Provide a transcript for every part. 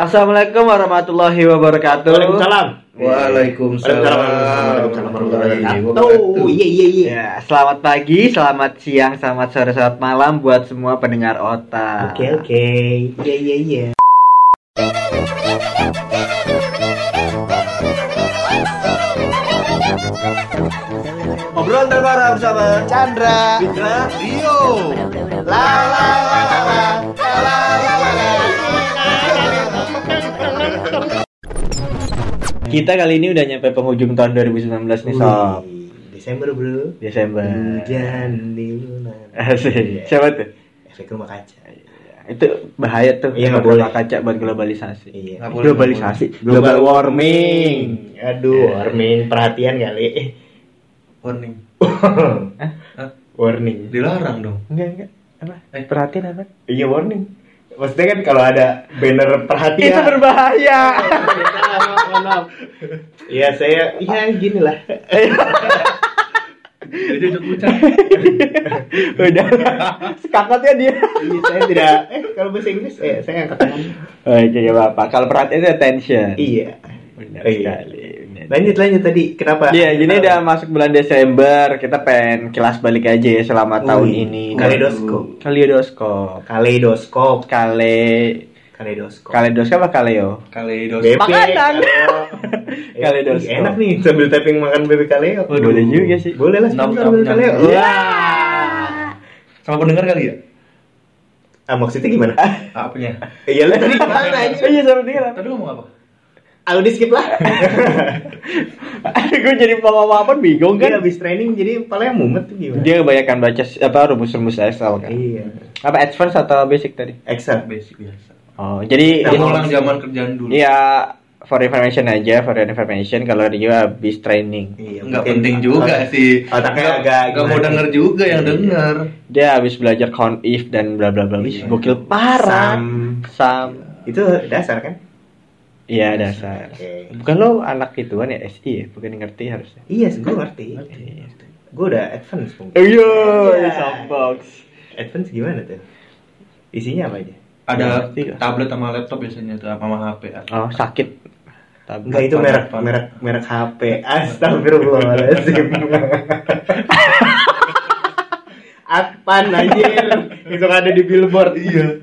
Assalamualaikum warahmatullahi wabarakatuh. Waalaikumsalam. Waalaikumsalam. Waalaikumsalam warahmatullahi wabarakatuh. wabarakatuh. Iya iya iya. Ya, selamat pagi, selamat siang, selamat sore, selamat malam buat semua pendengar Ota. Oke oke. Iya iya iya. Obrolan terbaru bersama Chandra. Fitra. Rio. La la la la la Kita kali ini udah nyampe penghujung tahun 2019 nih, Sob. Desember bro. Desember. Hujan di. Asik. Siapa tuh? Efek rumah kaca. Itu bahaya tuh. Iya, nggak Buat boleh. kaca buat globalisasi. Iya. Boleh, Globalisasi, nggak global warming. Aduh, warning perhatian kali. Warning. Hah? warning. Dilarang dong. Enggak, enggak. Apa? Eh. Perhatian apa? Iya warning. Maksudnya kan kalau ada banner perhatian. Itu berbahaya. Mohon maaf. Iya saya, iya gini lah. Jadi udah pucat. udah. Sekakatnya dia. Iya, saya tidak. Eh kalau bahasa Inggris, eh saya angkat tangan. Oke, ya Bapak. Kalau perhatian itu attention. Iya. Benar Iya. sekali. benar. Lanjut lanjut tadi. Kenapa? Iya, jadi udah masuk bulan Desember, kita pengen kilas balik aja ya selama tahun Wih, ini. Kaleidoskop. Kaleidoskop. Kaleidoskop. Kale Kaleidoskop. Kaleidoskop apa kaleo? Kaleidos. BP, Makanan. kaleo. Eh, Kaleidoskop. Enak nih sambil tapping makan bebek kaleo. Waduh. Boleh juga sih. Boleh lah Nom, sponsor nom, bebek kaleo. Iya. Wah. Sama pendengar kali ya? Ah maksudnya gimana? Apanya? Iya lu tadi gimana aja? Iya sama dia lah. Tadi ngomong apa? Ah udah skip lah. gue jadi mau ngomong apa bingung Dia kan? habis training jadi palanya mumet tuh gimana? Dia kebanyakan baca apa rumus-rumus Excel kan. Iya. Apa advance atau basic tadi? Excel. Basic biasa. Oh, jadi Nah, ini- Mengulang zaman kerjaan dulu. Iya, for information aja, for information kalau Rio habis training. Iya, Enggak mungkin penting juga otak- sih. Otaknya Nggak- agak nggak mau denger juga yang Iya. denger. Dia habis belajar count if dan bla bla bla. Iya. Gokil parah. Sam. Sam. Itu dasar kan? Iya, dasar. Oke. Bukan lo anak ituan ya SI ya? Bukan ngerti harusnya. Iya, gue ngerti. Iya. Gue udah advance mungkin. Iya, softbox. Advance gimana tuh? Isinya apa aja? Ada nggak? tablet sama laptop biasanya tuh sama HP. Oh, sakit. Tablet. Enggak itu merek apa? merek merek HP. Astagfirullahaladzim. Apaan anjir? Itu kan ada di billboard. Iya.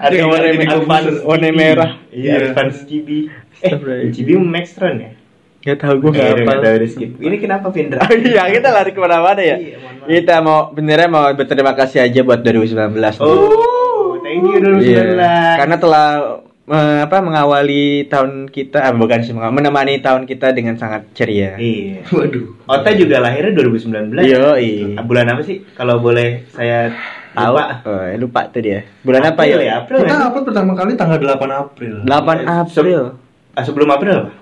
Ada Yang warna merah. Warna merah. Iya, Iya. advance GB. Eh. GB Maxtron ya? Gak tau gue gak apa. udah skip. Ini kenapa Vindra? Iya, kita lari ke mana-mana ya. Iya. Kita mau benernya mau berterima kasih aja buat 2019. nih. Oh, thank you 2019. Iya, Karena telah eh, apa mengawali tahun kita, ah, bukan sih menemani tahun kita dengan sangat ceria. Iya. Waduh. Ota juga lahirnya 2019. Yo, iya. Bulan apa sih? Kalau boleh saya Tahu? lupa. Oh, lupa tuh dia. Bulan apa April ya? April Kita ya? upload pertama kali tanggal 8 April. 8 April. Ah, sebelum April apa?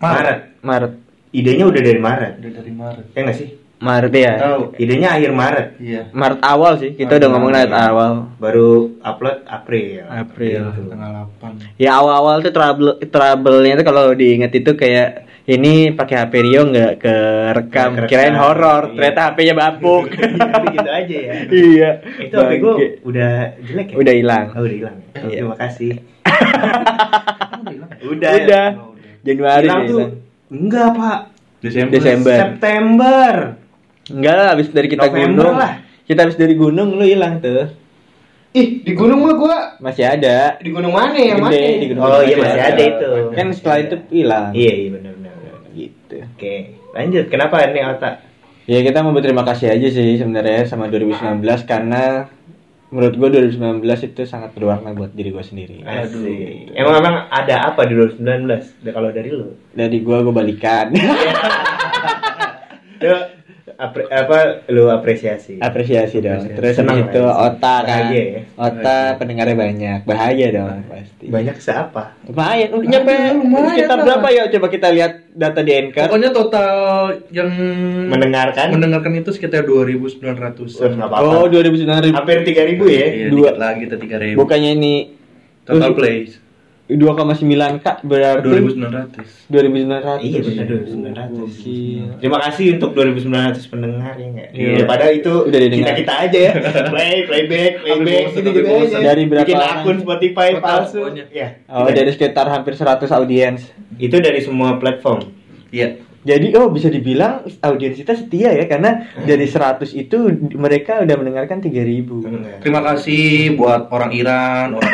Maret. Maret. Idenya udah dari Maret. Udah dari Maret. Ya nggak sih? Maret ya. Tahu. Idenya akhir Maret. Iya. Maret awal sih. Kita Maret udah ngomongin awal. Maret awal. Baru upload April. April. Gitu. Tanggal 8. Ya awal-awal tuh trouble trouble-nya tuh kalau diinget itu kayak ini pakai HP Rio nggak kerekam, Nggak kerekam. kirain horor, Iya. ternyata HP-nya bapuk. Tapi gitu aja ya. iya. Itu HP gue udah jelek ya? Udah hilang. Oh, udah hilang. Eh, Iya. Terima kasih. Udah. Udah. Oh. Januari Hilang tuh. Enggak, Pak. Desember. Desember. September. Enggak lah, habis dari kita November gunung. lah. Kita habis dari gunung lu hilang tuh. Ih, di gunung mah gua Masih ada. di gunung mana yang Gede, mana? di gunung oh iya masih ada. ada itu. Kan setelah itu hilang. Iya, iya benar benar. Gitu. Oke, lanjut. Kenapa ini otak? Ya kita mau berterima kasih aja sih sebenarnya sama 2019 karena menurut gua 2019 itu sangat berwarna buat diri gua sendiri. Asik. Emang emang ada apa di 2019? Da- Kalau dari lu? Dari gua gua balikan. Apre- apa lu apresiasi? Apresiasi dong. Apresiasi. Terus Senang habis itu lah ya. Ota kan. Ya. Ota pendengarnya banyak. Bahaya dong pasti. Banyak seapa? Lumayan. Udah nyampe lumayan lah. berapa ya? Coba kita lihat data di Anchor. Pokoknya total yang Mendengarkan? mendengarkan itu sekitar 2.900. Wah, nggak apa-apa. Oh, 2009 ribu. Hampir 3000 ya? Iya, Dua. dikit lagi kita 3.000. Bukannya ini Total plays. 2,9 K berarti 2900. 2900. Iya benar 2900. Gokil. Terima kasih untuk 2900 pendengar ya enggak? Iya. Daripada itu Udah kita kita aja ya. Play, playback, playback gitu gitu bosen. aja. Dari berapa Bikin orang? akun Spotify Total palsu. Ya. Oh, dari sekitar hampir 100 audiens. itu dari semua platform. Iya. Jadi oh bisa dibilang audiens kita setia ya karena dari 100 itu mereka udah mendengarkan 3000. Terima kasih buat orang Iran, orang,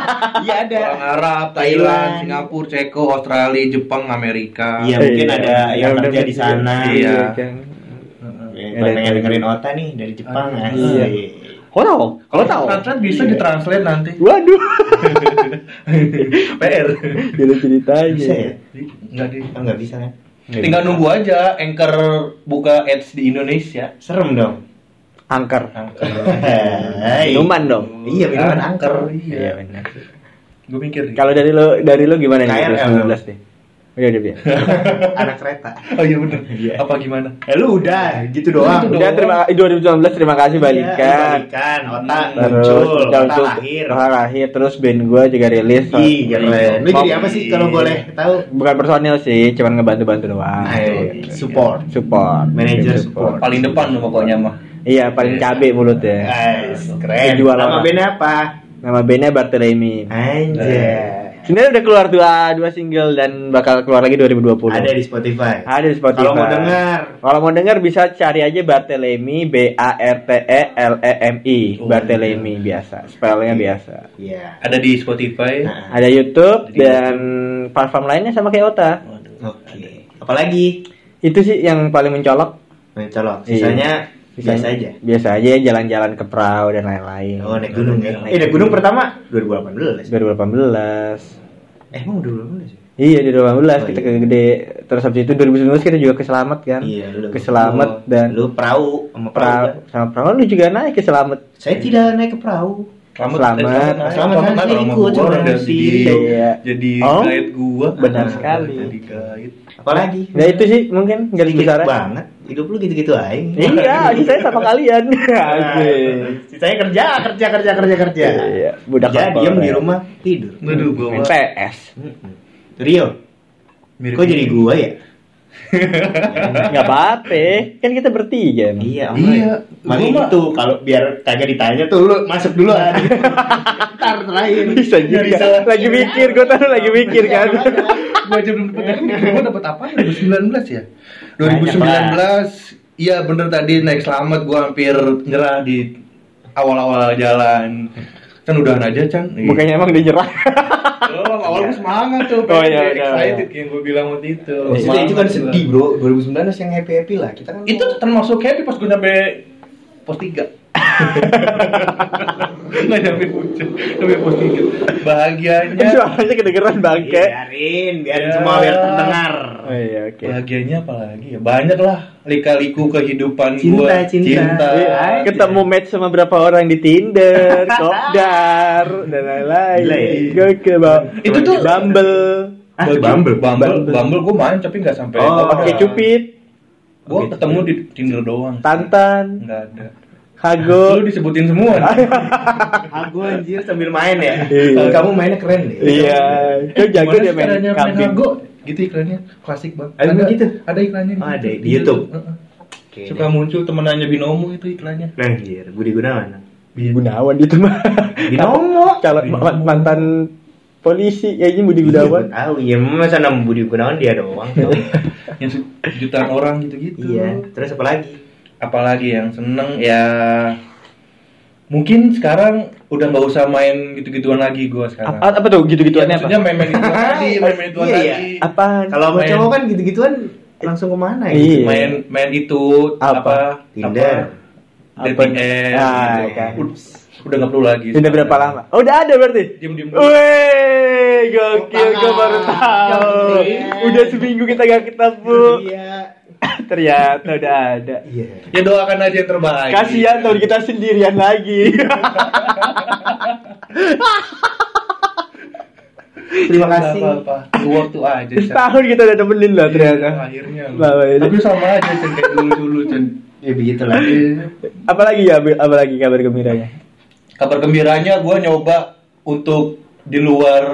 Iya ada. orang Arab, Thailand, Thailand. Singapura, Ceko, Australia, Jepang, Amerika. Iya mungkin Iya, ada yang udah kerja di sana. Iya. Ada Pengen yang dengerin Ota nih dari Jepang Ah, iya. Kau tahu? Kau tahu? Translate bisa Iya. ditranslate nanti. Waduh. PR. Jadi ceritanya. Bisa ya? Enggak di. Oh, nggak bisa kan? Tinggal nunggu aja Anchor buka ads di Indonesia. Serem dong. Angker. Hai. Minuman dong. Iya, minuman Anchor. Iya Iya. benar. Gue mikir. Kalau dari lo dari lo gimana nih? KRL. 2019 nih. Udah udah biar. Anak kereta. Oh iya bener. Iya. Apa gimana? Eh lu udah, gitu doang. Itu Udah terima 2019 terima kasih Iya, balikan. balikan, otak Terus muncul, udah otak lahir. otak lahir terus band gua juga rilis. Keren. Lu jadi apa sih kalau boleh tahu? Bukan personil sih, cuman ngebantu-bantu doang. Ayo, support. Support. Manager Tim support. Paling depan lo pokoknya mah. Iya, paling cabe mulutnya. Guys, keren. Jual Nama bandnya apa? Nama bandnya Bartolemi. Anjay. Sebenarnya udah keluar dua dua single dan bakal keluar lagi 2020. Ada di Spotify. Ada di Spotify. Kalau mau dengar, Kalau mau dengar bisa cari aja Barthelemy B A R T E L E M I. Oh, Barthelemy biasa, spellnya biasa. iya. Ada di Spotify. Nah, Ada YouTube Di dan platform lainnya sama kayak Ota. Oke. Apalagi? Itu sih yang paling mencolok. Mencolok. Iya. Sisanya Sisanya biasa aja. Biasa aja jalan-jalan ke perahu dan lain-lain. Oh, naik gunung ya. Naik Eh, naik gunung pertama 2018. 2018. Eh, emang 2018 ya? Iya di 2018 Oh, kita iya. ke gede terus habis itu 2019 kita juga ke Selamat kan. Iya, lu. Ke Selamat Lu- dan lu perahu sama perahu. perahu kan? sama perahu lu juga naik ke Selamat. Saya tidak naik ke perahu. Selamat, Selamat. eh, Selamat, saya sama ikut, gua cuma udah si- jadi Iya. Oh, guide gua. benar sekali. Jadi guide. Apalagi? Nah itu sih mungkin garis besar. banget. Hidup lu gitu-gitu aja. Iya, ini saya sama kalian. Nah, Asik. Sisanya kerja, kerja, kerja, kerja, kerja. Iya, budak Kerja, diem di rumah, tidur. Waduh, gua PS. Rio, mirip- kok jadi gua ya? Enggak apa-apa, kan kita bertiga. emang. Iya, Iya. Makanya Gua mah- itu kalau biar kagak ditanya tuh lu masuk dulu aja. Ntar terakhir. Bisa juga. Bisa. Lagi mikir, gue tahu lagi mikir kan. gua aja belum dapat ini gua dapat apa 2019 ya 2019 iya bener tadi naik selamat gua hampir nyerah di awal-awal jalan kan udahan aja Chan Iya. Bukannya emang dia nyerah. Oh, awal gua semangat tuh, Oh, iya, kayak iya, excited yang gue bilang waktu itu. Maksudnya itu kan sedih bro, 2019 yang happy happy lah. Kita kan Itu termasuk happy pas gue nyampe pos 3 Nggak nyampe puncak, nyampe pos 3 Bahagianya Suaranya kedengeran bangke. biarin, biarin Ya. semua biar terdengar. Oh iya, oke. Bahagianya apa lagi ya? Banyak lah lika-liku kehidupan Cinta, gua. cinta. cinta. Iya, aja. ketemu match sama berapa orang di Tinder, Kopdar, dan lain-lain. Ya. Gokil, Bang. Itu tuh- Bumble, Ah, Bumble? Bumble, Bumble. Bumble gue main tapi nggak sampai. Oh, Oke Cupid, Gue ketemu di Tinder doang. Tantan, Nggak ada. Hago. Lu disebutin semua. Aku anjir sambil main ya. Iya. Kamu mainnya keren deh. Iya, itu jago Gimana dia main main. Hago? Gitu iklannya klasik bang. Ada begitu? Ada iklannya. Oh, ada di YouTube? Heeh. Oke. Suka muncul temenannya binomo itu iklannya. Anjir, Budi Gunawan. Gunawan itu mah. Binomo. Calon ma- mantan polisi kayaknya Budi Gunawan. Iya, tahu. Iya, masa nama Budi Gunawan dia doang. Yang jutaan orang gitu-gitu. iya. Terus apa lagi? Apalagi yang seneng ya mungkin sekarang udah nggak usah main gitu-gituan lagi gua sekarang. Apa, apa tuh gitu-gituannya Ya, maksudnya apa? main-main itu tadi, main-main itu Iya, tadi. iya. Apa? Kalau Main. cowok kan gitu-gituan langsung ke mana ya? Iya. Main main itu Apa? apa? Tinder. Apa? Dating apps Ah, gitu. kan. Ud- Udah nggak perlu lagi. Udah berapa lama? Oh, udah ada berarti? Diem-diem. Wih, gokil, gue baru tahu. Iya. Udah seminggu kita gak ketemu. Iya. Ternyata udah ada. Iya. Ya doakan aja yang terbaik. Kasihan tahun kita sendirian lagi. Terima kasih. Apa, -apa. Waktu aja. Setahun kita udah nemenin lah ternyata. Iya, Akhirnya. ini. Tapi sama aja kayak dulu-dulu Chan. Ya begitulah. Apalagi ya, apalagi kabar gembiranya? Kabar gembiranya gue nyoba untuk di luar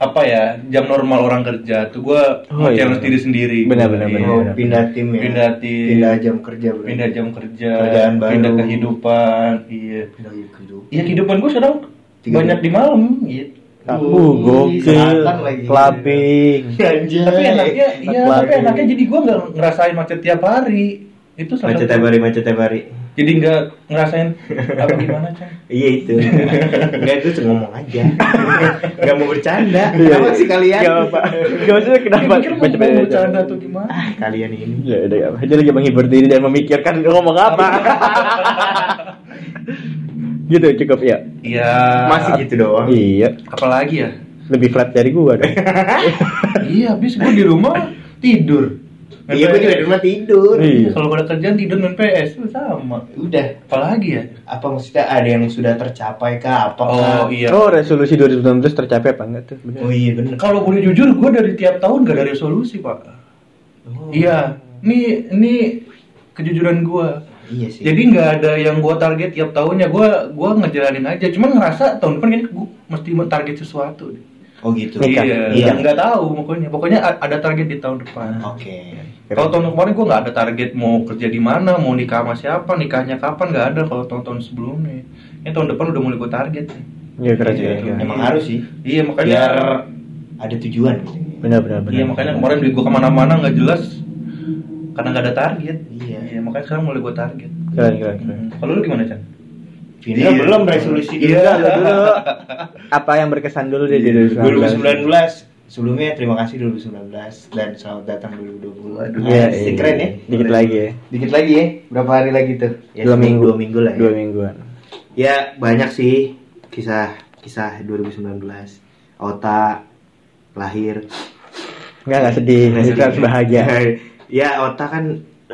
apa ya jam normal orang kerja tuh gue Oh, iya. challenge diri sendiri Benar, benar, Iya. benar. Oh, pindah tim ya. Pindah tim. Pindah jam kerja berarti. pindah jam kerja Kerjaan baru. pindah kehidupan iya Pindah kehidupan. iya kehidupan gue sekarang Tiga banyak jam. di malam gitu Uh, gokil. Clubbing. Anjay. tapi enaknya iya tapi enaknya jadi gue nggak ngerasain macet tiap hari itu Macet tiap hari, macet tiap hari. Jadi nggak ngerasain apa gimana cang Iya itu. Enggak itu cuma ngomong aja. Enggak mau bercanda. Iya. Kenapa sih kalian? Gak apa. Gak maksudnya kenapa? Mau bercanda atau gimana Ah, kalian ini. Ya udah gak apa. Dia lagi menghibur diri dan memikirkan ngomong apa. gitu cukup ya. iya Masih gitu doang. Iya. apalagi ya Lebih flat dari gua dong. iya habis gue di rumah tidur Iya, gue juga di rumah tidur. Iya. kalau pada kerjaan tidur main PS itu sama Udah. apalagi ya Apa maksudnya ada yang sudah tercapai kah? Apakah? oh iya Oh resolusi 2019 tercapai apa enggak tuh? Bener. Oh iya bener. kalau boleh jujur gue dari tiap tahun gak ada resolusi pak Oh. iya ini ini kejujuran gue Iya sih. jadi nggak ada yang gue target tiap tahunnya gue gua ngejalanin aja cuman ngerasa tahun depan kayaknya gue mesti target sesuatu deh. Oh gitu. Nikah. iya Iya. nggak tahu pokoknya pokoknya ada target di tahun depan Oke. Kalau tahun kemarin gue nggak ada target mau kerja di mana, mau nikah sama siapa, nikahnya kapan nggak ada kalau tahun-tahun sebelumnya. Ini tahun depan udah mulai gue target. Iya keren Iya, keren. Emang harus sih. Iya makanya. Biar ada tujuan gitu. Benar benar benar. Iya makanya kemarin gue ke mana-mana nggak jelas karena nggak ada target. Iya. Iya makanya sekarang mulai gue target. Keren keren keren. Hmm. Kalau lu gimana Chan? Vina belum resolusi Iya. dia. Lu dulu apa yang berkesan dulu deh di 2019? 2019 sebelumnya terima kasih 2019 dan selamat datang 2020 Aduh, Iya, asik, iya. keren ya Dikit lagi ya. dikit lagi ya berapa hari lagi tuh ya, dua minggu. dua minggu lah ya Dua mingguan. ya banyak sih kisah kisah 2019 Ota lahir Enggak enggak sedih, kita harus bahagia. ya Ota kan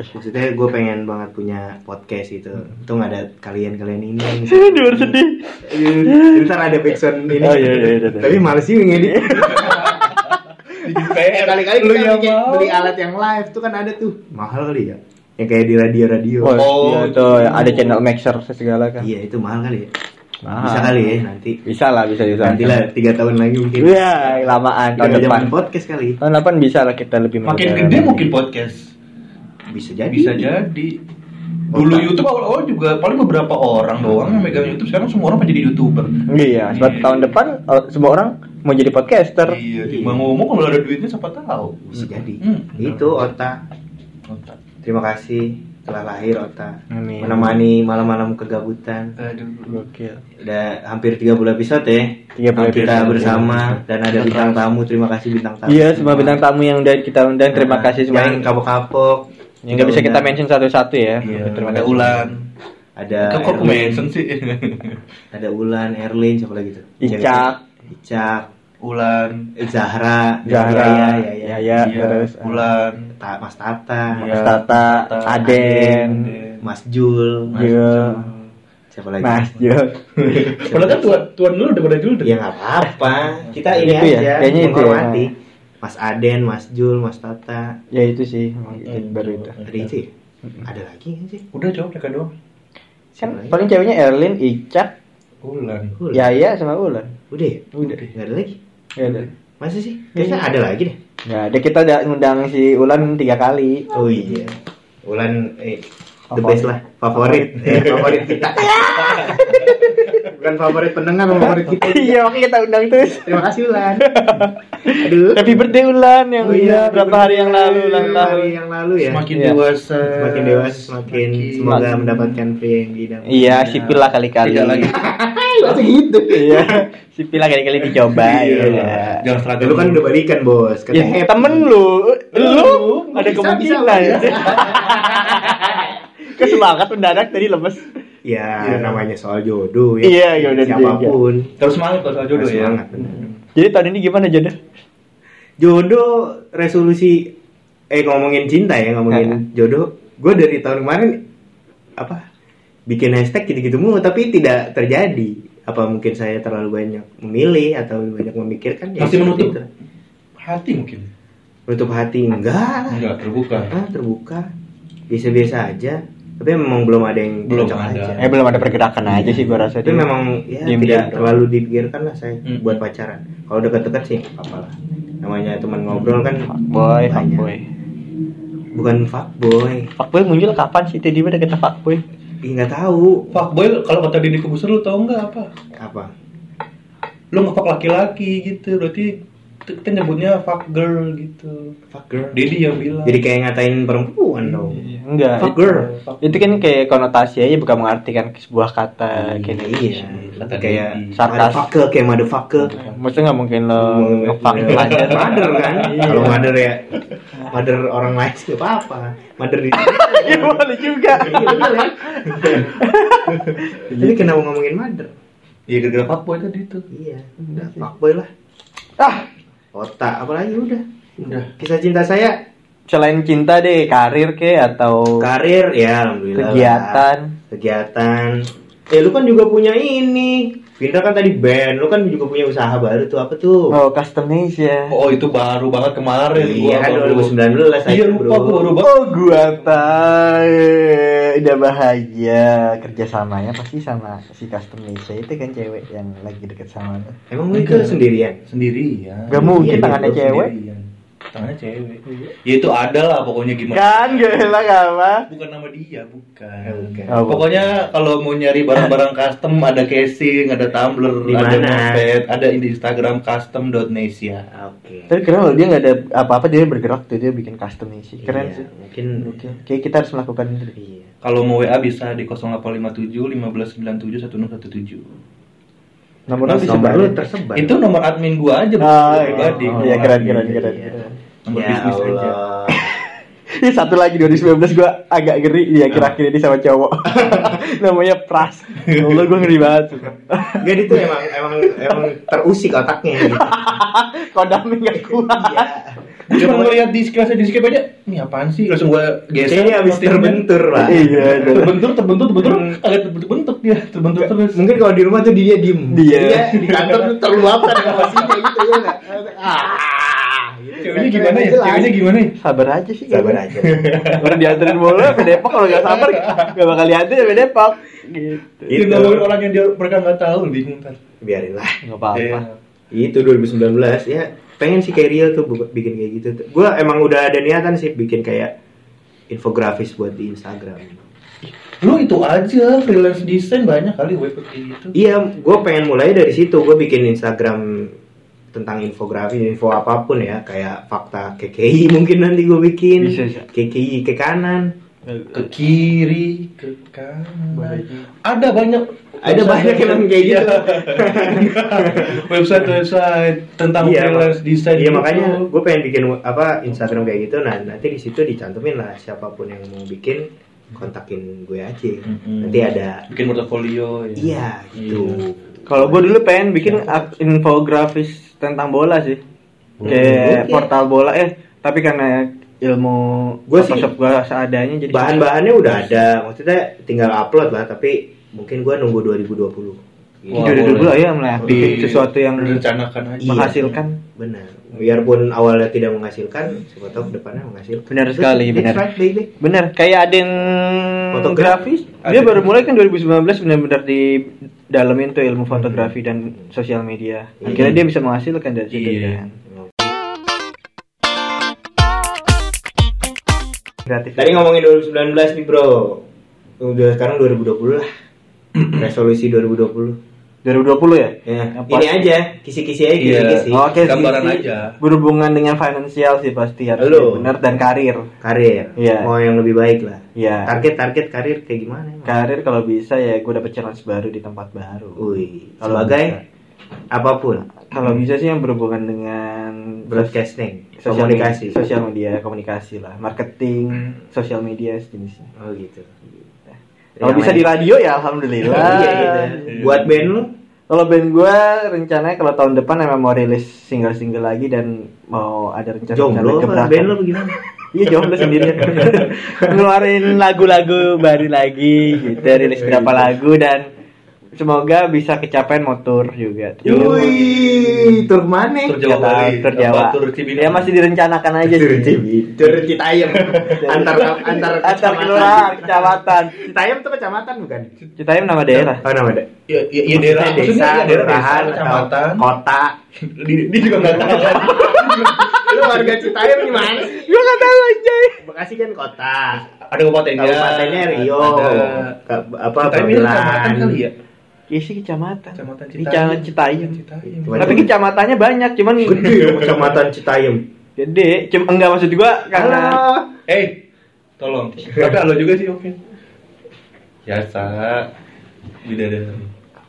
maksudnya gue pengen banget punya podcast gitu. Untung ada kalian-kalian ini. Yang Aduh sedih. Ntar ada backsound ini. Oh, iya, iya, iya, iya. tapi males juga ngedit. Eh kali-kali Lu kita yang bikin- beli alat yang live tuh kan ada tuh. Mahal kali ya? Yang kayak di radio-radio. Oh, Oh, iya. tuh ada channel mixer segala kan. iya itu mahal kali ya. Mahal. bisa kali ya nanti. Bisa lah, bisa bisa. nanti lah tiga tahun lagi mungkin. Iya, lamaan tahun depan. zaman podcast kali. Tahun depan bisa lah kita lebih Makin gede mungkin podcast. Bisa jadi Bisa jadi. Dulu Otak. YouTube awal-awal juga paling beberapa orang doang yang megang YouTube. Sekarang semua orang menjadi youtuber. Iya, sebab Iya. tahun depan oh, semua orang mau jadi podcaster. Iya, timbang ngomong kalau ada duitnya siapa tahu. bisa jadi Hmm. itu Ota terima kasih telah lahir Ota Amin. menemani malam-malam kegabutan Aduh. Gokil. udah hampir 30 episode ya 30 kita episode. bersama dan ada bintang tamu terima kasih bintang tamu Iya, semua bintang tamu yang udah kita undang terima Nah, kasih semua yang kapok-kapok yang nggak bisa kita mention satu-satu ya. Iya, terima ada kasih. Ulan. ada Kok kok mention sih? ada Ulan Erlin siapa lagi tuh Icak. Icak Ulan. Zahra Zahra, ya ya ya, Yaya, Iya, terus Ulan. Ta- Mas Tata Iya. Mas Tata, Aden, Mas Jul Mas Jul. siapa lagi Mas Jul. Padahal kan tuan tuan dulu udah pada dulu deh. ya nggak apa-apa kita ini ya, aja kayaknya itu ya. Mas Aden Mas Jul Mas Tata Ya itu sih, emang itu Hmm. baru itu. ada itu ya ada lagi nggak sih Udah jawab mereka doang. Kan paling ceweknya Erlin, Icak, Ulan. Ulan. Yaya sama Ulan. udah ya Udah. nggak ada lagi Ya udah. masa sih kayaknya ada lagi deh Nggak ada kita udah ngundang si Ulan tiga kali. Oh iya. Ulan eh, the best lah, favorit, eh, favorit kita. Bukan favorit pendengar, favorit kita. Iya, makanya kita undang terus. Terima kasih Ulan. Aduh. Happy birthday Ulan yang Oh iya, berapa hari yang lalu ulang tahun. hari yang lalu ya. Semakin Iya. dewasa. Semakin dewasa, semakin semoga Semakin- mendapatkan pria yang. Iya, sipil lah kali-kali. Tidak lagi. Masa gitu. Iya, sipil lah kali-kali dicoba. Iya. Iya. Jangan seragam. Lu kan udah balikan bos. Ya, Katanya temen lu, lu ada Bisa, kemungkinan. Bisa. Kesemangat mendadak tadi lemes. Ya, Iya. namanya soal jodoh ya. Iya, iya, udah Siapa pun. Terus semangat kalau soal jodoh ya. semangat, bener. Jadi tahun ini gimana jodoh? jodoh resolusi eh ngomongin cinta ya ngomongin jodoh gue dari tahun kemarin apa bikin hashtag gitu-gitu mulu tapi tidak terjadi apa mungkin saya terlalu banyak memilih atau banyak memikirkan ya Masih menutup itu. hati mungkin. menutup hati enggak Enggak terbuka. ah terbuka biasa-biasa aja tapi memang belum ada yang Belum cocok ada. aja. Eh belum ada pergerakan aja sih gua rasa tapi dia. memang ya Diem-diem tidak doang. terlalu dipikirkan lah saya Hmm. buat pacaran kalau dekat-dekat sih nggak apa lah namanya teman ngobrol kan boy, fuckboy. bukan fuckboy Fuckboy muncul kapan sih? Tiba-tiba ada kata fuckboy. Ih, nggak tahu Fuckboy kalau kata Deddy Kobuser lu tau nggak apa? apa Lu ngefuck laki-laki gitu, berarti kita nyebutnya fuck girl gitu. fuck girl Deddy yang bilang. jadi kayak ngatain perempuan dong Enggak. Fuck itu- girl. Itu kan kayak konotasi aja bukan mengartikan sebuah kata kayak iya Kata kayak. Sarkas. motherfucker kayak motherfucker Maksudnya nggak mungkin lo ngefuck Iya. pelajar. Mother kan Iya. kalau mother ya mother orang lain sih nggak apa-apa mother di Ya boleh juga. Iya, ya. Jadi kenapa ngomongin mother? Iya gara-gara fuckboy tadi itu. Iya, udah fuckboy lah. Ah, Otak, apalagi udah. Udah. Kisah cinta saya, selain cinta deh, karir ke atau karir ya alhamdulillah. lah. kegiatan. Kegiatan. Eh lu kan juga punya ini. Pintar kan tadi band, lu kan juga punya usaha baru tuh apa tuh? Oh, customize Oh itu baru banget kemarin. iya kan baru- 2019 aja Iya lupa bro. baru banget. Oh, gua tahu. Udah bahagia kerjasamanya pasti sama si customize itu kan cewek yang lagi deket sama lo. Emang lu itu sendirian? Sendirian. Gak mungkin Iya, tangannya cewek. Sendirian. Tangannya cewek. Ya itu ada lah pokoknya gimana. Kan gak enak apa? Bukan nama dia, bukan. Bukan. Oh, Pokoknya kalau mau nyari barang-barang custom ada casing, ada tumbler, Di ada mana? notepad, ada di Instagram custom.nesia. Oke. Tapi keren loh dia nggak ada apa-apa dia bergerak tuh dia bikin customize. Keren Iya, sih. Mungkin Oke. Kayak kita harus melakukan itu. Iya. Kalau mau WA bisa di 0857 1597 1617. Nomor Nomor disebar. lu tersebar. Itu nomor admin gua aja bukan Oh, pribadi. iya, Nomor iya, keren, admin. keren, keren, Iya. keren. Nomor Ya bisnis aja. Allah. Ih, satu lagi 2019 gua agak ngeri dia akhir-akhir ini sama cowok. Namanya Pras. Ya Allah gua ngeri banget. Gak itu emang emang emang terusik otaknya gitu. Kodamnya nggak kuat. Iya. Dia cuma ngeliat di kelasnya di skip aja, ini apaan sih? Langsung gua geser. Kayaknya habis terbentur lah. Iya, dan- terbentur, terbentur, terbentur, Hmm. agak terbentuk dia, terbentur terus. Mungkin kalau di rumah tuh dia diem. Dia. Dia di kantor tuh terluapkan emosinya gitu ya? Ah. Gitu. Ceweknya gimana ya? Ceweknya gimana ya? Sabar aja sih. Sabar kayaknya. aja. Udah dianterin bola ke Depok kalau nggak sabar nggak bakal dianterin sampai Depok. Gitu. Itu ngomongin orang yang dia mereka nggak tahu, bingung ntar. Biarin lah. Nggak apa-apa. Iya. Itu 2019 ya. Pengen sih kayak real tuh bikin kayak gitu. Gue emang udah ada niatan sih bikin kayak infografis buat di Instagram. Lu itu aja freelance desain banyak kali web kayak gitu. Iya, gue pengen mulai dari situ. Gue bikin Instagram tentang infografi, info apa pun ya, kayak fakta KKI mungkin nanti gue bikin. Bisa, bisa. KKI ke kanan. Ke kiri, ke kanan. Ada banyak. Ada banyak yang kayak gitu. website website tentang Iya, freelance desain. Iya gitu. makanya gue pengen bikin apa Instagram kayak gitu. Nah nanti di situ dicantumin lah siapa pun yang mau bikin kontakin gue aja. Nanti ada. bikin portofolio. ya. Iya gitu. Kalau gue dulu pengen bikin ak- infografis tentang bola sih. Kayak Oke. portal bola eh tapi karena ilmu Gua sih- gua seadanya jadi Bahan-bahannya udah ada. Maksudnya tinggal upload lah. Tapi mungkin gue nunggu 2020. Gitu. Wah, Jadi dulu ya mulai bikin Di- sesuatu yang direncanakan aja. Iya. menghasilkan. Benar. Biarpun awalnya tidak menghasilkan, siapa tahu ke depannya menghasilkan. Benar sekali, benar. right, baby. Bener, kayak Aden Fotografi. grafis, dia baru mulai kan 2019 benar-benar di dalamin tuh ilmu fotografi dan sosial media. Akhirnya dia bisa menghasilkan dari situ Iya. kan. Kreatif. Tadi ngomongin 2019 nih bro. Udah sekarang 2020 lah. Resolusi 2020. 2020 ya? Ya, Apa? ini aja, kisi-kisi aja, Iya. kisi-kisi. Oke, Gambaran sisi aja. Berhubungan dengan finansial sih pasti harus Halo. benar dan karir. Karir, Iya. mau yang lebih baik lah. Iya. Target-target karir kayak gimana? emang? Karir kalau bisa ya gue dapet challenge baru di tempat baru. Wih, Kalau sebagai bisa. apa pun, Kalau bisa sih yang berhubungan dengan broadcasting, sosial komunikasi. media, sosial media komunikasi lah, marketing, sosial media sejenisnya. Oh gitu. Kalau Yang bisa lain- di radio ya alhamdulillah. Iya gitu. Buat band lu? Kalau band gue rencananya kalau tahun depan emang mau rilis single-single lagi dan mau ada rencana Jomblo apa gebrakan. band lu bagaimana? Iya jomblo sendiri. Ngeluarin lagu-lagu baru lagi gitu, rilis berapa lagu dan semoga bisa kecapean motor juga. Wih, tur mana? Tur Jawa. Tur Jawa. tur Cibinong? Ya masih direncanakan aja Tur sih. Cibi- Tur Citayam. antar antar Antar kelurahan, kecamatan. Citayam itu kecamatan bukan? Citayam nama daerah. Oh nama. Ya, ya, ya daerah Maksudnya maksudnya desa, ya daerah desa, kelurahan, atau kecamatan. kota. Dia, juga nggak tahu kan. Lu warga Citayam gimana sih? Gue gak tahu aja. Bekasi kan kota. Ada kabupatennya. Kabupatennya Rio. Ada apa Citayam ini kecamatan Babelan. kali ya? Ya sih kecamatan. Kecamatan Citayam. Citayam. Citayam. Cuman- Tapi kecamatannya banyak, cuman Gede loh kecamatan Citayam. gede. Cuma enggak maksud gua karena Eh, tolong. Tapi halo juga sih oke. Biasa. Bidadari.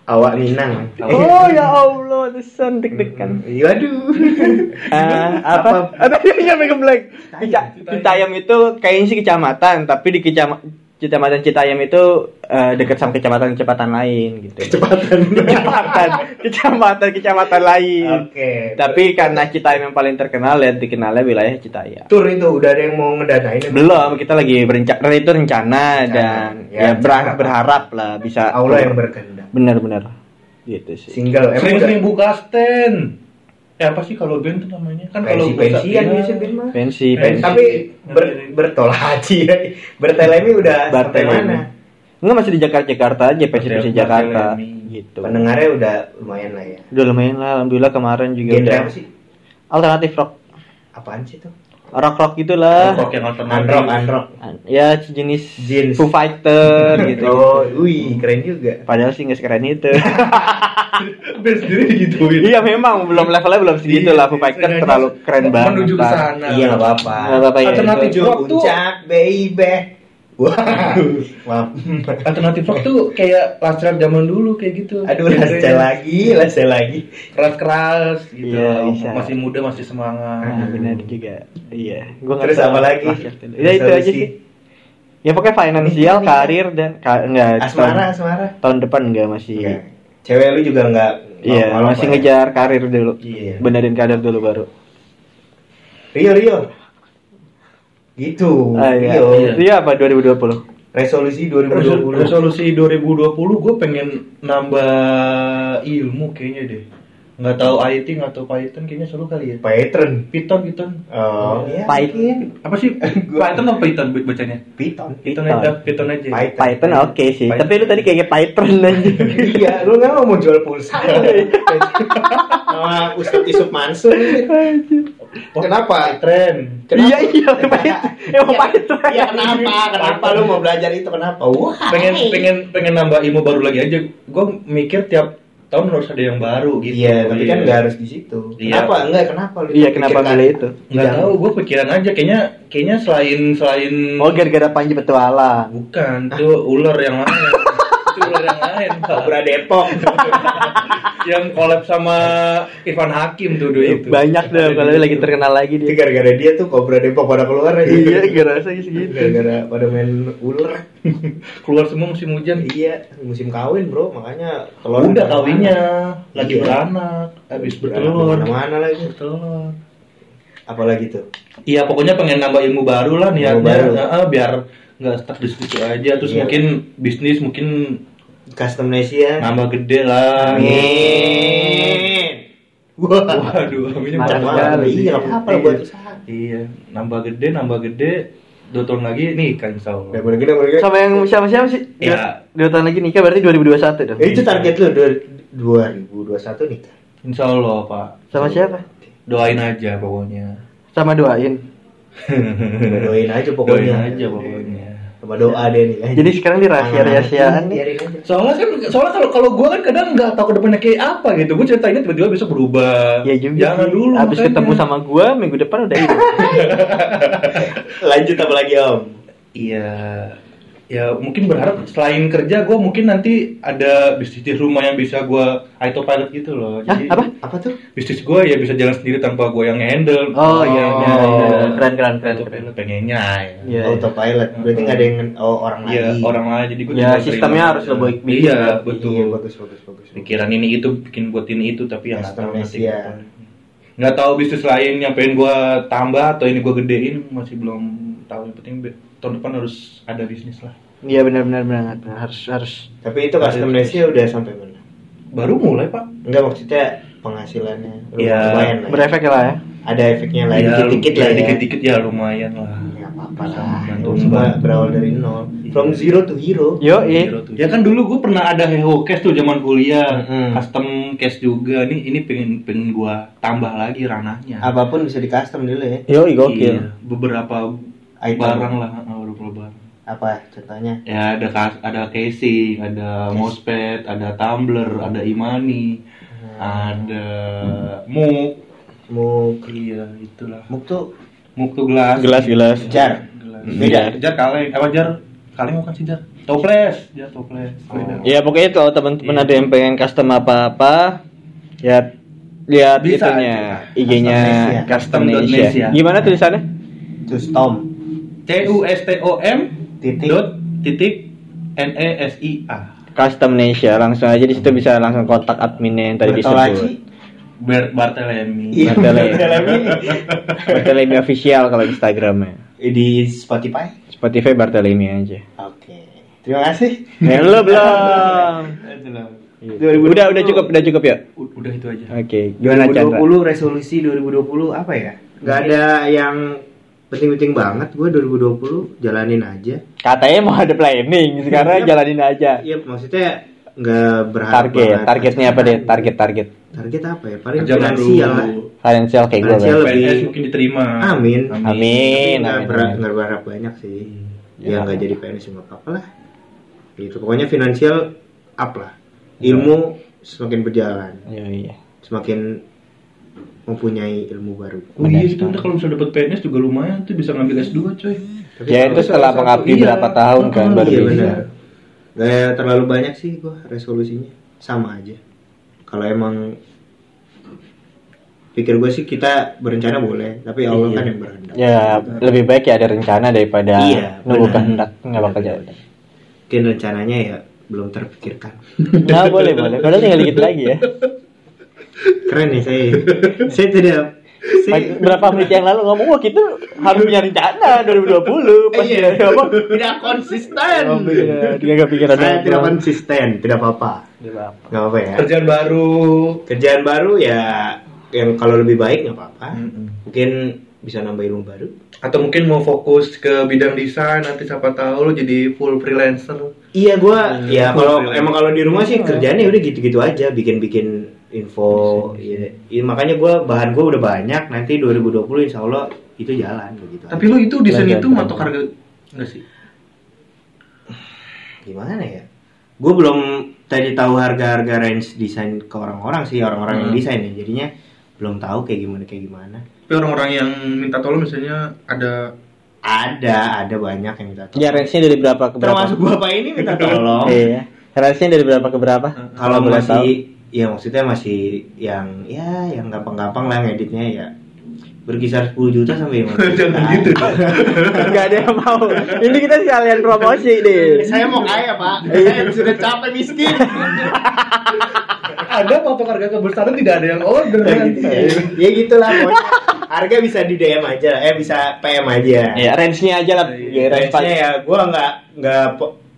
Awak Minang. Oh ya Allah, terusan deg-degan. Iya aduh. Ah, apa? Apa yang megang blank? Cica- Citayam itu kayaknya sih kecamatan, tapi di kecama- kecamatan Citayam itu eh, dekat sama kecamatan-kecamatan lain gitu. Kecepatan. Kecamatan, kecamatan, kecamatan lain. Oke. Tapi karena Citayam yang paling terkenal ya dikenalnya wilayah Citayam. tur itu udah ada yang mau ngedanain Belum, kita lagi berencana itu rencana dan Ya, ya, ber- rencana. berharap lah bisa Allah yang berkehendak. benar-benar gitu sih. Single Sering-sering buka stand. Eh apa sih kalau band tuh namanya? Kan kalau pensi pensian biasa band mah. Pensi, Pensi. pensi. Tapi ber, bertolaci ya. Bertelemi udah sampai mana? Enggak masih di Jakarta Jakarta aja pensi pensi. Jakarta gitu. Pendengarnya udah lumayan lah ya. Udah lumayan lah, alhamdulillah kemarin juga Genre udah apa sih? alternatif rock, Apaan sih tuh? Rock rock gitulah. Rock yang alternatif. Unrock, unrock. Ya sejenis Jeans. Foo Fighter gitu. Oh, wih, keren juga. Padahal sih nggak sekeren itu. Band sendiri digituin. iya memang belum levelnya belum segitu lah Foo Fighter Setidaknya terlalu keren banget. Menuju ke sana. Iya, nggak apa-apa. Nggak apa-apa ya. Alternatif itu. rock tuh Puncak, baby. Wah, maaf. alternatif rock tuh kayak rap zaman dulu kayak gitu. Aduh, lasel lagi, lasel lagi. Keras-keras gitu. Iya, bisa. Masih muda, masih semangat. Ah, benar juga. Iya. Gua nggak Terus tahu apa lagi? Ya itu aja sih. Ya pokoknya finansial, karir dan ka, enggak Asmara, tahun, asmara. tahun depan enggak masih. Iya. Cewek lu juga nggak Iya, masih ya? ngejar karir dulu. Iya. Benerin karir dulu baru. Rio, Rio. Gitu. Ah, iya. Iya. Iya apa 2020? Resolusi Resol- 2020. Resolusi 2020 gue pengen nambah ilmu kayaknya deh. Nggak tahu IT, nggak tahu Python kayaknya seru kali ya. Python. Python, Python. Oh, iya. Python. Apa sih? Python atau Python bacanya? Python. Python Python. aja, Python aja. Python. Python oke sih. Python. Tapi lu tadi kayak Python aja. iya, lu nggak mau jual pulsa? Sama Ustadz Yusuf Mansur. Kenapa? Tren. Kenapa? Iya iya Python. Emang Iya, Python. Iya kenapa? Kenapa lu mau belajar itu? Kenapa? Wah. Pengen pengen pengen nambah ilmu baru lagi aja. Gue mikir tiap tahun harus ada yang baru gitu. Iya, tapi kan nggak harus di situ. Iya. Kenapa? Enggak, kenapa lu? Iya kenapa pikirkan? milih itu? Nggak tahu, gue pikiran aja. Kayaknya kayaknya selain selain Oh gara-gara Panji Petualang. bukan tuh ular yang lain. itu ular yang lain. Pak. Kobra Depok. yang collab sama Irfan Hakim tuh dulu itu. Banyak deh kalau lagi terkenal lagi dia. gara-gara dia tuh Kobra Depok pada keluar aja. Iya, gue rasa segitu. Gara-gara pada main ular. Keluar semua musim hujan. Iya, musim kawin bro, makanya telur Udah kawinnya, lagi Iya. beranak, habis Beranak bertelur. Mana lagi? Bertelur. Apalagi tuh? Iya pokoknya pengen nambah ilmu baru lah niatnya, baru. Nah, biar nggak stuck di situ aja. Terus Iya. mungkin bisnis mungkin Custom Nesia. nambah gede lah. Amin. Wah. Waduh, aminnya banyak banget. Iya, nggak apa-apa lah buat usaha. Iya, nambah gede, nambah gede. Dua tahun lagi nih kan insya Allah. Udah boleh gede, boleh gede. Sama yang siapa siapa sih? Iya. Dua, dua tahun lagi nikah berarti 2021 dong. Eh, itu target lu dua- 2021 nih. Insya Allah Pak. Sama siapa? Doain aja pokoknya. Sama doain. Doain aja Doain pokoknya. aja pokoknya. Sama doa deh nih. Jadi sekarang di rahasia-rahasiaan nih. Biarin aja. Soalnya kan, soalnya kalau kalau gue kan kadang nggak tahu ke depannya kayak apa gitu. Gue ceritainnya tiba-tiba besok berubah. Ya juga. Jangan sih. dulu. Abis makanya. ketemu sama gua minggu depan udah ini. Lanjut apa lagi Om? Iya. Ya mungkin berharap selain kerja gue mungkin nanti ada bisnis di rumah yang bisa gue autopilot gitu loh. Hah, Jadi apa? Apa tuh? bisnis gue ya bisa jalan sendiri tanpa gue yang handle. Oh iya iya. Oh. iya. Keren keren keren. keren. Autopilot pengennya ya. Iya. Autopilot. Berarti nggak ada yang oh, orang Iya lagi. orang lain jadi gue Ya, sistemnya harus lo baik bikin Iya ya. betul. Iya, bagus bagus bagus. Pikiran ini itu bikin buat ini itu tapi yang nggak tahu nanti. Iya. Nggak tahu bisnis lain yang pengen gue tambah atau ini gue gedein masih belum tahu. Yang penting tahun depan harus ada bisnis lah. Iya benar-benar benar harus harus Tapi itu customization udah sampai mana? Baru mulai pak. Enggak maksudnya penghasilannya Iya. lumayan lah. ya. berefek lah ya. Ada efeknya lah Ya, dikit-dikit ya, lah ya. Dikit-dikit ya lumayan lah. Nggak apa-apa lah. berawal dari nol. From zero to hero. Yo, iya. Ya kan dulu gue pernah ada hero cash tuh zaman kuliah, Mm-mm. custom cash juga. Nih ini pengen pengen gua tambah lagi ranahnya. Apa pun bisa di custom dulu ya. Yo, gokil. Iya, beberapa Item. barang lah, ah, beberapa barang. Apa contohnya? Ya ada kas- ada casing, ada mousepad, ada tumbler, ada imani, ada muk. Muk. Iya, itulah. Muk tuh Muk tuh gelas. Gelas gelas. jar. Gelas. Beda. Jar kaleng. Apa jar? Kaleng bukan sih jar? Toples. Jar toples. Beda. Ya pokoknya kalau teman-teman Iya. ada yang pengen custom apa-apa, ya lihat Bisa itunya. IG-nya Custom Custom Custom. Asia. Gimana tulisannya? Terus Tom. C U S T O M Titik. dot titik N E S I A. Custom Asia. Langsung aja di situ bisa langsung kontak adminnya yang tadi disebut. Ber Bartelemi. Iya, Bartelemi. Bartelemi. Bartelemi official kalau Instagramnya. Di Spotify. Spotify Bartelemi aja. Oke. Terima kasih. Ya lu belum. Itu loh. Udah udah cukup udah cukup ya. Udah itu aja. Oke, gimana Chandra? 2020 resolusi 2020 apa ya? Gak ada yang penting-penting banget. Gue 2020 jalanin aja. Katanya mau ada planning, sekarang jalanin aja. Iya, maksudnya nggak berharap Target, banget. targetnya apa deh? Target target. Target apa ya? Paling Kerja finansial lah. Financial kayak gue. Financial Bang. lebih- PNS mungkin diterima. Amin. Amin. Nggak amin, ber- amin. berharap banyak sih. Ya. Ya nggak jadi PNS juga apa-apa lah. Gitu. Pokoknya finansial up lah. Ilmu semakin berjalan, Iya iya. semakin mempunyai ilmu baru. Oh iya itu kalau misalnya dapat PNS juga lumayan tuh bisa ngambil S2 coy. Tapi Ya itu setelah mengabdi iya. berapa tahun kan Oh, baru iya bisa. benar. Gak terlalu banyak sih gua resolusinya, sama aja. Kalau emang pikir gue sih kita berencana boleh, tapi Allah Iya. kan yang berkehendak. Ya lebih baik ya ada rencana daripada Iya, nunggu kehendak nggak bakal jalan. Mungkin rencananya ya belum terpikirkan. Nah boleh boleh. Padahal tinggal dikit lagi ya. Keren nih saya. saya tidak. Saya, Berapa menit yang lalu ngomong wah kita harus punya rencana 2020 pas Iya, apa? tidak konsisten. Oh, iya, dia nggak pikiran Saya apa. tidak konsisten, tidak apa-apa. Tidak apa-apa ya. Kerjaan baru. Kerjaan baru ya yang kalau lebih baik nggak apa-apa. Mm-mm. Mungkin bisa nambah ilmu baru. Atau mungkin mau fokus ke bidang desain nanti siapa tahu lo jadi full freelancer. Iya gua ya full kalau emang kalau di rumah sih kerjaannya udah gitu-gitu aja bikin-bikin info ya, ya, makanya gua bahan gua udah banyak nanti 2020 insya Allah itu jalan begitu Tapi lo itu desain Belajar, itu matok harga enggak sih? gimana ya gue belum tadi tahu harga-harga range desain ke orang-orang sih orang-orang yang Hmm. desain ya jadinya belum tahu kayak gimana kayak gimana Tapi orang-orang yang minta tolong misalnya ada ada ada banyak yang minta tolong Ya range-nya dari berapa ke berapa? termasuk bapak ini minta tolong Iya. Range-nya dari berapa ke berapa? kalau boleh masih tahu. Ya maksudnya masih yang ya yang gampang-gampang lah ngeditnya ya berkisar 10 juta sampai 15 juta. Jangan gitu dong. Enggak ada yang mau. Ini kita sekalian promosi deh. Saya mau kaya pak, saya sudah capek miskin. ada patok harga kebesaran tidak ada yang order nanti. ya gitulah pokoknya. Harga bisa di DM aja, eh bisa PM aja. Ya range-nya aja lah. Ya, range Range-nya ya gue nggak nggak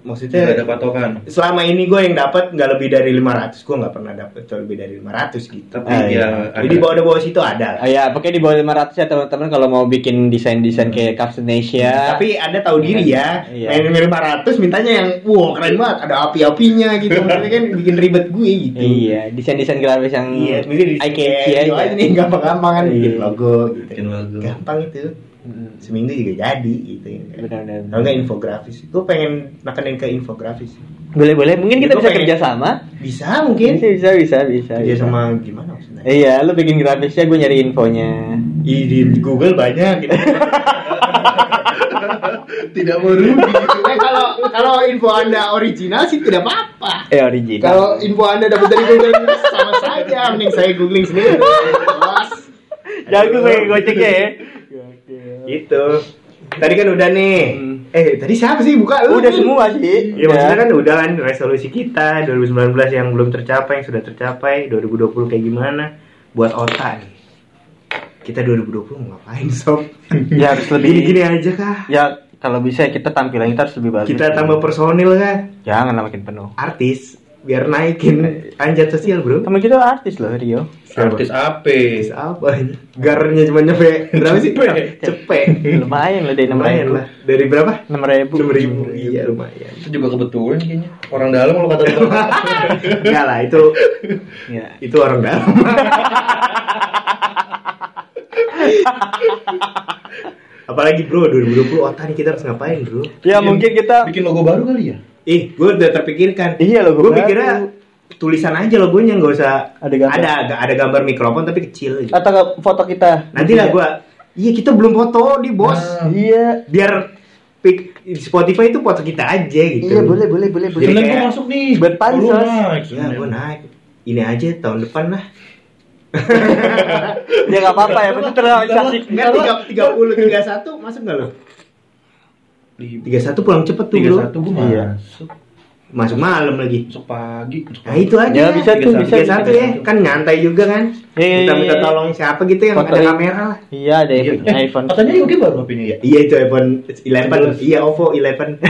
maksudnya Tidak ada patokan. selama ini gue yang dapat nggak lebih dari 500 gue nggak pernah dapat lebih dari 500 gitu Tapi Ah, ya iya. ada. jadi bawah bawah situ ada Ah, ya, pokoknya di bawah 500 ya teman-teman kalau mau bikin desain-desain kayak Captain Asia. tapi ada tahu diri ya Iya. main 500 mintanya yang wow keren banget ada api-apinya gitu maksudnya kan bikin ribet gue gitu Iya, desain-desain grafis yang iya eye catchy kayak aja. aja nih gampang-gampang kan bikin Iya. logo gitu Bikin logo. gampang itu Mm, seminggu juga jadi gitu Benar-benar. kalau nggak infografis gue pengen nekenin ke infografis Boleh boleh, mungkin kita bisa pengen- kerja sama. bisa mungkin Bisa bisa bisa bisa. kerja bisa. sama gimana maksudnya Iya, lu bikin grafisnya, gue nyari infonya. Ih, di Google banyak gitu. Tidak mau rugi. Eh, kalau kalau info anda original sih tidak apa-apa. Eh original. Kalau info anda dapat dari Google sama saja, mending saya googling sendiri. Jago gue goceknya ya. Gitu. Tadi kan udah nih. Hmm. Eh, tadi siapa sih buka lu? Udah semua sih. Ya maksudnya kan udah kan resolusi kita 2019 yang belum tercapai, yang sudah tercapai, 2020 kayak gimana buat otak nih. Kita 2020 mau ngapain sob? Ya harus lebih Gini-gini aja kah? ya kalau bisa kita tampilan kita harus lebih bagus. Kita tambah personil kan, Jangan makin penuh. artis biar naikin anjat sosial bro. Temen kita artis loh Rio. Artis apa? Artis apa? Garnya cuma nyampe berapa sih? Cepet. Lumayan loh dari enam Lumayan ribu. lah. Dari berapa? Enam ribu. Enam ribu. Iya lumayan. Itu juga kebetulan kayaknya. Orang dalam kalau kata lu. Enggak lah itu Ya. itu orang dalam. Apalagi bro 2020 otak nih kita harus ngapain bro? Ya mungkin kita. bikin logo baru kali ya? Ih, gue udah terpikirkan. Iya logo Gue pikirnya tulisan aja logonya nggak usah Ada gambar. ada ada, ada gambar mikrofon tapi kecil. Gitu. Atau nggak foto kita. Nanti lah gue. Iya kita belum foto di bos. Nah. Iya. Biar pick di Spotify itu foto kita aja gitu. Iya boleh boleh boleh boleh. Jadi kayak- masuk nih. buat pansos. Oh, naik, Ya Senin. gue naik. Ini aja tahun depan lah. ya nggak apa-apa ya. Itu terrealisasi. Enggak tiga tiga puluh tiga satu masuk nggak lo? Tiga satu pulang cepet tuh tiga bro. satu gua Iya. masuk. Masuk malam lagi. Masuk pagi. Masuk Nah itu aja. Ya, bisa tuh, bisa, Tiga satu bisa. ya, kan nyantai juga kan. Iya, iya, Kita minta iya. tolong siapa gitu yang ada Fotoin. kamera lah. Iya ada Iya. Eh, iPhone. Katanya Yogi baru HP-nya ya? Iya itu iPhone 11 Iya OVO 11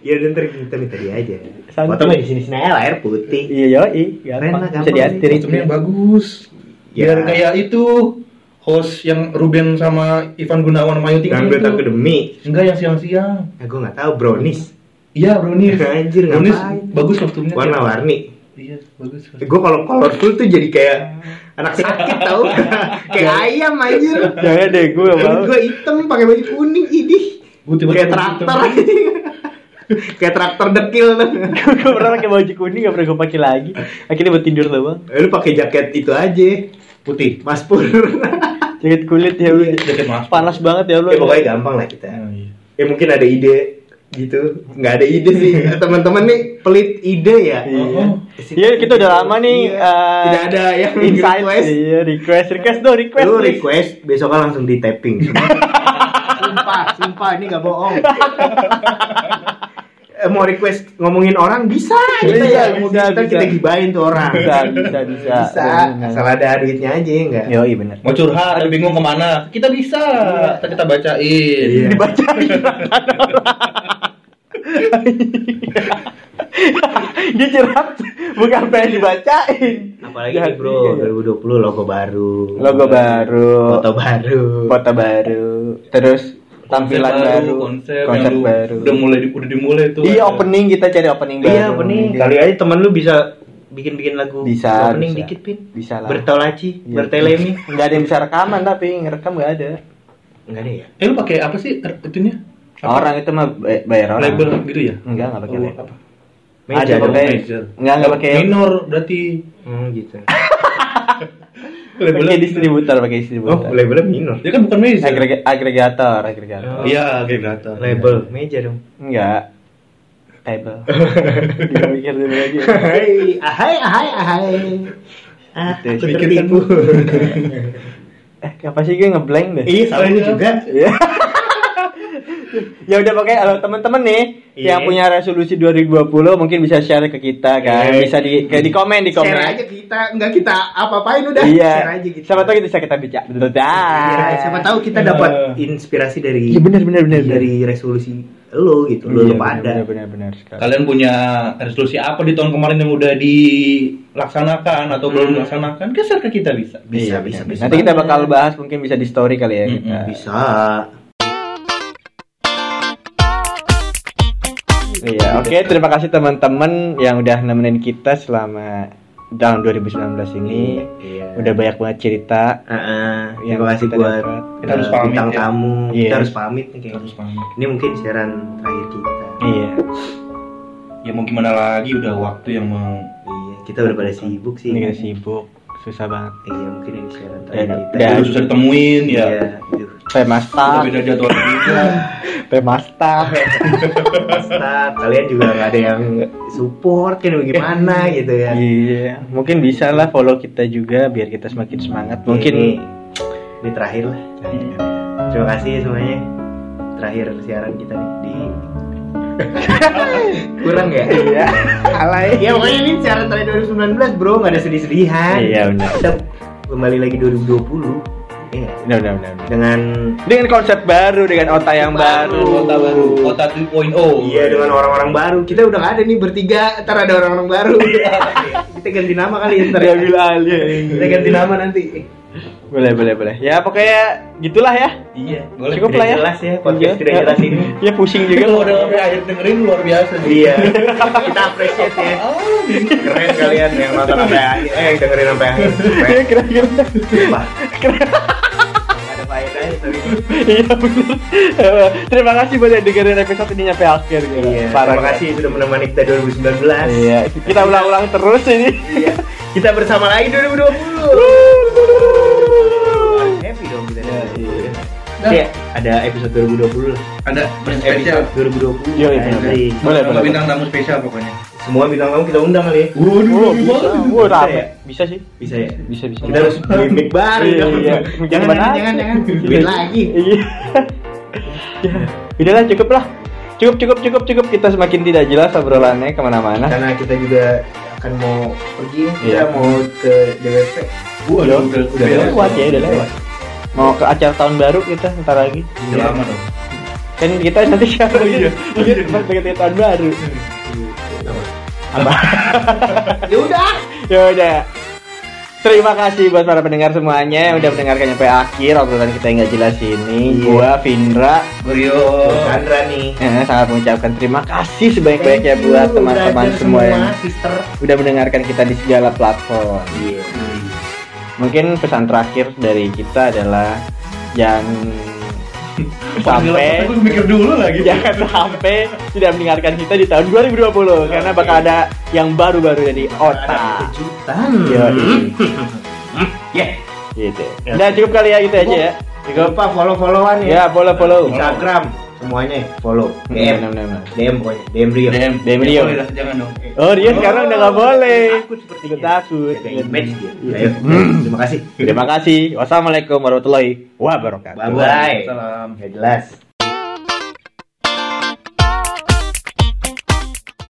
Iya udah ntar kita minta dia aja Santai. Foto mah di sini sini aja lah, air putih Iya yoi. Keren Gampang. lah, Bisa gampang. diatur itu. Kostumnya bagus. Ya. Biar kayak itu host yang Ruben sama Ivan Gunawan sama Ayu Ting Yang Ting duet tuh. akademi Enggak yang siang-siang. Ya gue gak tau brownies Iya, Brownies. Anjir, Brownies ngapain? bagus kostumnya. Warna-warni Iya, bagus. Gue kalau colorful tuh jadi kayak anak sakit tau Kayak ayam anjir Jangan deh gue mau. Gue hitam pakai baju kuning idih Putih Kayak traktor. Kayak traktor dekil tuh gue pernah pakai baju kuning gak pernah gue pakai lagi. Akhirnya buat tidur doang. Eh, Lu pakai jaket itu aja Putih. Mas Pur Jaket kulit ya Iya. Jaket mas. Panas banget ya lu. Ya pokoknya gampang lah kita Oh, iya. Ya mungkin ada ide gitu nggak ada ide sih teman-teman nih pelit ide ya Iya. Oh. Iya kita udah lama nih. Iya. eh, tidak ada yang insight. request Iya request request dong request. lu please. request besok langsung di tapping sumpah sumpah ini nggak bohong mau request ngomongin orang bisa kita Bisa, ya bisa, kita, bisa. kita gibain tuh orang Bisa bisa bisa. bisa asal ada duitnya aja ya enggak Yo iya benar. Mau curhat, ada bingung ke mana? Kita bisa. Iya. Kita, kita bacain. Iya. Dibacain Dia curhat bukan pengen dibacain. apalagi nih bro juga. 2020 logo baru Logo baru. foto baru Foto baru. Terus tampilan Konsep baru, konsep, konsep yang baru. Udah mulai udah dimulai tuh. Iya ada. opening kita cari opening baru. Iya bening. Kali aja teman lu bisa bikin-bikin lagu Bisa, opening bisa. dikit pin. Bisa lah. Bertolaci, Iya. bertelemi. Nggak ada yang bisa rekaman tapi ngerekam nggak ada. Enggak ada ya? Eh lu pakai apa sih itunya? Apa? Orang itu mah bay- bayar orang. label gitu ya? Enggak nggak pakai Oh, label. apa? Meja Ada pakai. major. Enggak nggak pakai. Minor berarti. Hmm, gitu. Pakai distributor, pakai Oh, distributor. labelnya minor. Dia kan bukan major. Agrega- agregator, agregator. Oh. Iya, agregator. Label meja dong. Enggak. Table. Dia mikir dulu lagi. Hai, ahai, ahai, ahai. Ah, Gitu, aku pikirkan tertipu. Eh, apa sih gue ngeblank deh? Ih, salah ini juga. Iya. Ya udah pakai kalau teman-teman nih Iya. yang punya resolusi 2020 mungkin bisa share ke kita kan. Iya. Bisa di kayak di komen di komen. Share aja kita, enggak kita apa-apain udah. Iya. Share aja gitu. Siapa tahu kita bisa kita bicara. Iya, siapa tahu kita dapat inspirasi dari Iya benar benar benar. dari resolusi lo gitu, lo Iya, pada. Benar benar sekali. Kalian punya resolusi apa di tahun kemarin yang udah dilaksanakan atau belum Hmm. dilaksanakan? Kan share ke kita bisa. Bisa, Iya, bisa, benar. bisa Nanti kita bakal bahas mungkin bisa di story kali ya Mm-mm, kita. Bisa. Iya, oke terima kasih teman-teman yang udah nemenin kita selama tahun 2019 ini. Iya. Udah banyak banget cerita. Heeh, Yang terima kasih kita buat dapat. Kita harus eh, pamit bintang ya. tamu. Iya. Kita harus pamit nih kayaknya. Harus pamit. Ini mungkin siaran terakhir kita. Iya. Ya mau gimana lagi udah waktu yang meng Iya, kita udah pada sibuk sih. Ini sibuk, susah banget. Iya, mungkin ini siaran Dan- terakhir kita. dan- udah susah ditemuin ya. Iya. Pemasta, beda jadwal juga. Pemasta. Basta, kalian juga nggak ada yang support kan bagaimana gitu ya. Iya, mungkin bisa lah follow kita juga biar kita semakin semangat. Mungkin ini, ini terakhir lah. Terima kasih semuanya. Terakhir siaran kita nih di kurang ya? Iya. Alay. Ya pokoknya ini siaran terakhir 2019 bro, nggak ada sedih-sedihan. Iya benar. Kita kembali lagi 2020. Iya. Udah. udah. Dengan Dengan konsep baru, dengan otak yang baru. Kota baru, kota 2.0. Iya dengan orang-orang baru kita udah gak ada nih bertiga ntar ada orang-orang baru kita ganti nama kali ntar ya. Diambil alih. kita ganti nama nanti Boleh, boleh, boleh. Ya pokoknya gitulah ya. iya Cukup lah ya. jelas ya podcast Iya. tidak jelas ini Ya pusing juga. Kalau udah sampai akhir dengerin luar biasa sih. iya kita appreciate ya keren kalian yang nonton sampai akhir eh yang dengerin sampai akhir Iya, kira-kira. Sumpah. Iya benar. Eh, Terima kasih buat yang dengerin episode ini sampai akhir gitu. Iya, Parah, terima kasih sudah menemani kita 2019 Iya, kita ulang-ulang terus ini. Iya. Kita bersama lagi 2020 Happy dong kita Iya, iya. Iya, ada episode 2020 lah Ada spesial. Episode 2020 Iya, iya, Boleh, boleh. bintang tamu spesial pokoknya. Semua bintang tamu kita undang kali ya Oh, bisa. Bisa rame. ya? Bisa sih. Bisa ya? Bisa, bisa. Kita harus beli mic baru Iya, iya. Jangan, jangan, jangan, jangan Duit lagi Iya. Ya, udahlah cukup lah. Cukup, cukup, cukup, cukup. Kita semakin tidak jelas obrolannya ke mana-mana. Karena kita juga akan mau pergi kita Iya. mau ke JWP Waduh, Udah, udah udah lewat ya, udah lewat. Mau ke acara tahun baru kita ntar lagi. Udah lama dong. Kan kita nanti siapa Oh, iya. Iya, pas dekat tahun baru. Apa? Ya udah ya udah. Terima kasih buat para pendengar semuanya yang udah mendengarkan sampai akhir obrolan kita yang nggak jelas ini. Iya. Gua Vindra Rio. Sandra nih eh, sangat mengucapkan terima kasih sebanyak-banyaknya buat teman-teman semua yang sister udah mendengarkan kita di segala platform. Iya Mungkin pesan terakhir dari kita adalah jangan sampai mikir dulu lagi. jangan sampai tidak mendengarkan kita di tahun 2020 karena bakal ada yang baru-baru dari Ada otak. kejutan. Ya Gitu. Udah cukup kali ya gitu aja ya. Jangan Cukup. lupa follow-followan Ya, ya follow follow. Instagram semuanya follow Hmm, DM benar, benar. DM pokoknya DM Rio DM, DM Rio. boleh dah, jangan dong. Oh, dia sekarang udah nggak boleh. Takut sepertinya. Udah takut. Image dia Iya. Ayo Hmm. terima kasih Terima kasih. Wassalamualaikum warahmatullahi wabarakatuh. Bye bye Salam. Gak jelas